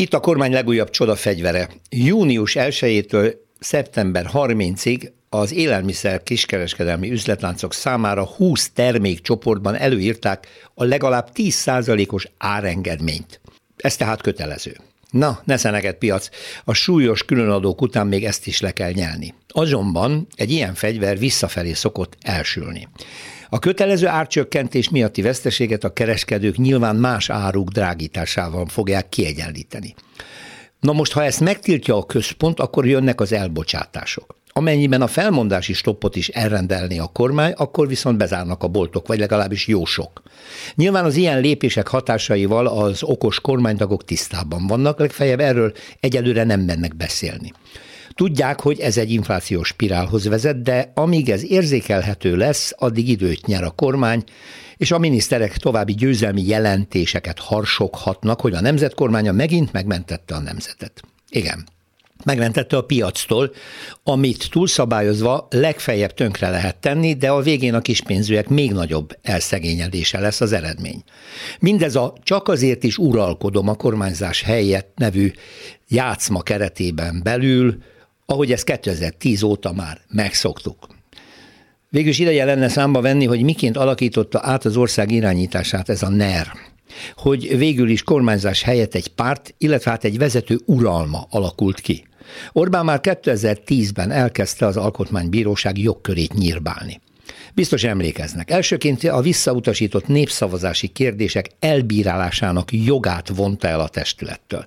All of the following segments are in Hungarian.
Itt a kormány legújabb csodafegyvere. Június 1-től szeptember 30-ig az élelmiszer kiskereskedelmi üzletláncok számára 20 termékcsoportban előírták a legalább 10%-os árengedményt. Ez tehát kötelező. Na, ne szeneged piac, a súlyos különadók után még ezt is le kell nyelni. Azonban egy ilyen fegyver visszafelé szokott elsülni. A kötelező árcsökkentés miatti veszteséget a kereskedők nyilván más áruk drágításával fogják kiegyenlíteni. Na most, ha ezt megtiltja a központ, akkor jönnek az elbocsátások. Amennyiben a felmondási stoppot is elrendelné a kormány, akkor viszont bezárnak a boltok, vagy legalábbis jó sok. Nyilván az ilyen lépések hatásaival az okos kormánytagok tisztában vannak, legfeljebb erről egyelőre nem mennek beszélni. Tudják, hogy ez egy inflációs spirálhoz vezet, de amíg ez érzékelhető lesz, addig időt nyer a kormány, és a miniszterek további győzelmi jelentéseket harsoghatnak, hogy a nemzetkormánya megint megmentette a nemzetet. Igen, megmentette a piactól, amit túlszabályozva legfeljebb tönkre lehet tenni, de a végén a kispénzűek még nagyobb elszegényedése lesz az eredmény. Mindez a csak azért is uralkodom a kormányzás helyett nevű játszma keretében belül, ahogy ezt 2010 óta már megszoktuk. Végül is ideje lenne számba venni, hogy miként alakította át az ország irányítását ez a NER, hogy végül is kormányzás helyett egy párt, illetve hát egy vezető uralma alakult ki. Orbán már 2010-ben elkezdte az alkotmánybíróság jogkörét nyírbálni. Biztos emlékeznek. Elsőként a visszautasított népszavazási kérdések elbírálásának jogát vonta el a testülettől.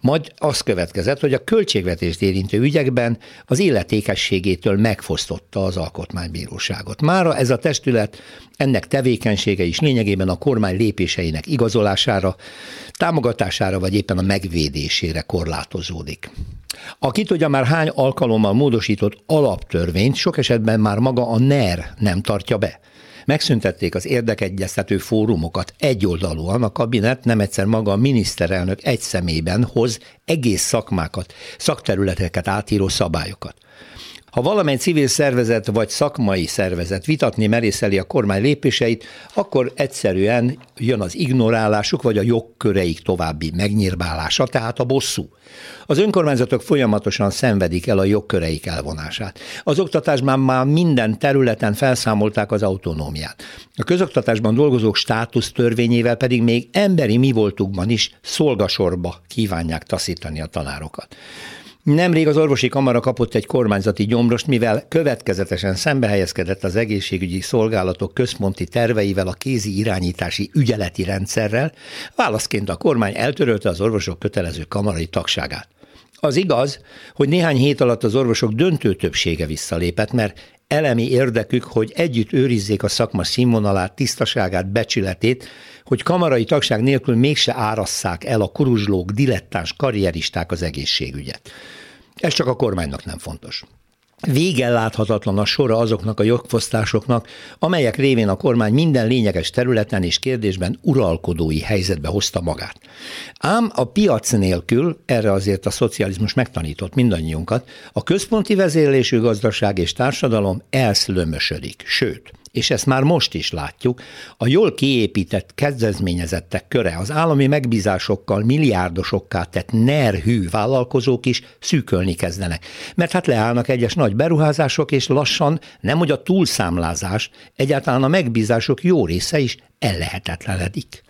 Majd az következett, hogy a költségvetést érintő ügyekben az illetékességétől megfosztotta az alkotmánybíróságot. Mára ez a testület ennek tevékenysége is lényegében a kormány lépéseinek igazolására, támogatására vagy éppen a megvédésére korlátozódik. Aki tudja már hány alkalommal módosított alaptörvényt, sok esetben már maga a NER nem tartja be. Megszüntették az érdekegyeztető fórumokat egyoldalúan, a kabinet nem egyszer maga a miniszterelnök egy személyben hoz egész szakmákat, szakterületeket átíró szabályokat. Ha valamely civil szervezet vagy szakmai szervezet vitatni merészeli a kormány lépéseit, akkor egyszerűen jön az ignorálásuk vagy a jogköreik további megnyírbálása, tehát a bosszú. Az önkormányzatok folyamatosan szenvedik el a jogköreik elvonását. Az oktatásban már minden területen felszámolták az autonómiát. A közoktatásban dolgozók státusz törvényével pedig még emberi mi voltukban is szolgasorba kívánják taszítani a tanárokat. Nemrég az orvosi kamara kapott egy kormányzati gyomrost, mivel következetesen szembehelyezkedett az egészségügyi szolgálatok központi terveivel a kézi irányítási ügyeleti rendszerrel, válaszként a kormány eltörölte az orvosok kötelező kamarai tagságát. Az igaz, hogy néhány hét alatt az orvosok döntő többsége visszalépett, mert elemi érdekük, hogy együtt őrizzék a szakma színvonalát, tisztaságát, becsületét, hogy kamarai tagság nélkül mégse árasszák el a kuruzslók, dilettáns karrieristák az egészségügyet. Ez csak a kormánynak nem fontos. Végen láthatatlan a sora azoknak a jogfosztásoknak, amelyek révén a kormány minden lényeges területen és kérdésben uralkodói helyzetbe hozta magát. Ám a piac nélkül, erre azért a szocializmus megtanított mindannyiunkat, a központi vezérlésű gazdaság és társadalom elszlömösödik, sőt, és ezt már most is látjuk, a jól kiépített kezdezményezettek köre az állami megbízásokkal milliárdosokká tett nerhű vállalkozók is szűkölni kezdenek. Mert hát leállnak egyes nagy beruházások, és lassan nem hogy a túlszámlázás, egyáltalán a megbízások jó része is ellehetetlenedik.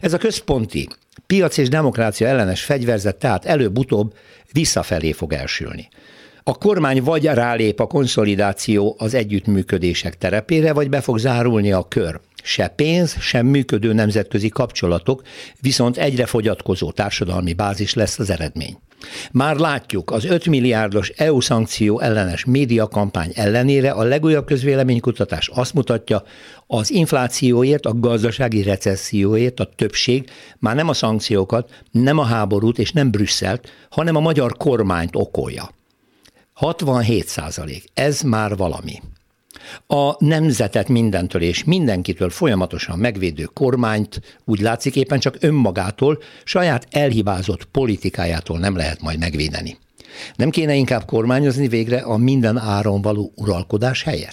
Ez a központi piac és demokrácia ellenes fegyverzet tehát előbb-utóbb visszafelé fog elsülni. A kormány vagy rálép a konszolidáció az együttműködések terepére, vagy be fog zárulni a kör. Se pénz, sem működő nemzetközi kapcsolatok, viszont egyre fogyatkozó társadalmi bázis lesz az eredmény. Már látjuk, az 5 milliárdos EU szankció ellenes médiakampány ellenére a legújabb közvéleménykutatás azt mutatja, az inflációért, a gazdasági recesszióért a többség már nem a szankciókat, nem a háborút és nem Brüsszelt, hanem a magyar kormányt okolja. 67 százalék. Ez már valami. A nemzetet mindentől és mindenkitől folyamatosan megvédő kormányt úgy látszik éppen csak önmagától, saját elhibázott politikájától nem lehet majd megvédeni. Nem kéne inkább kormányozni végre a minden áron való uralkodás helyett?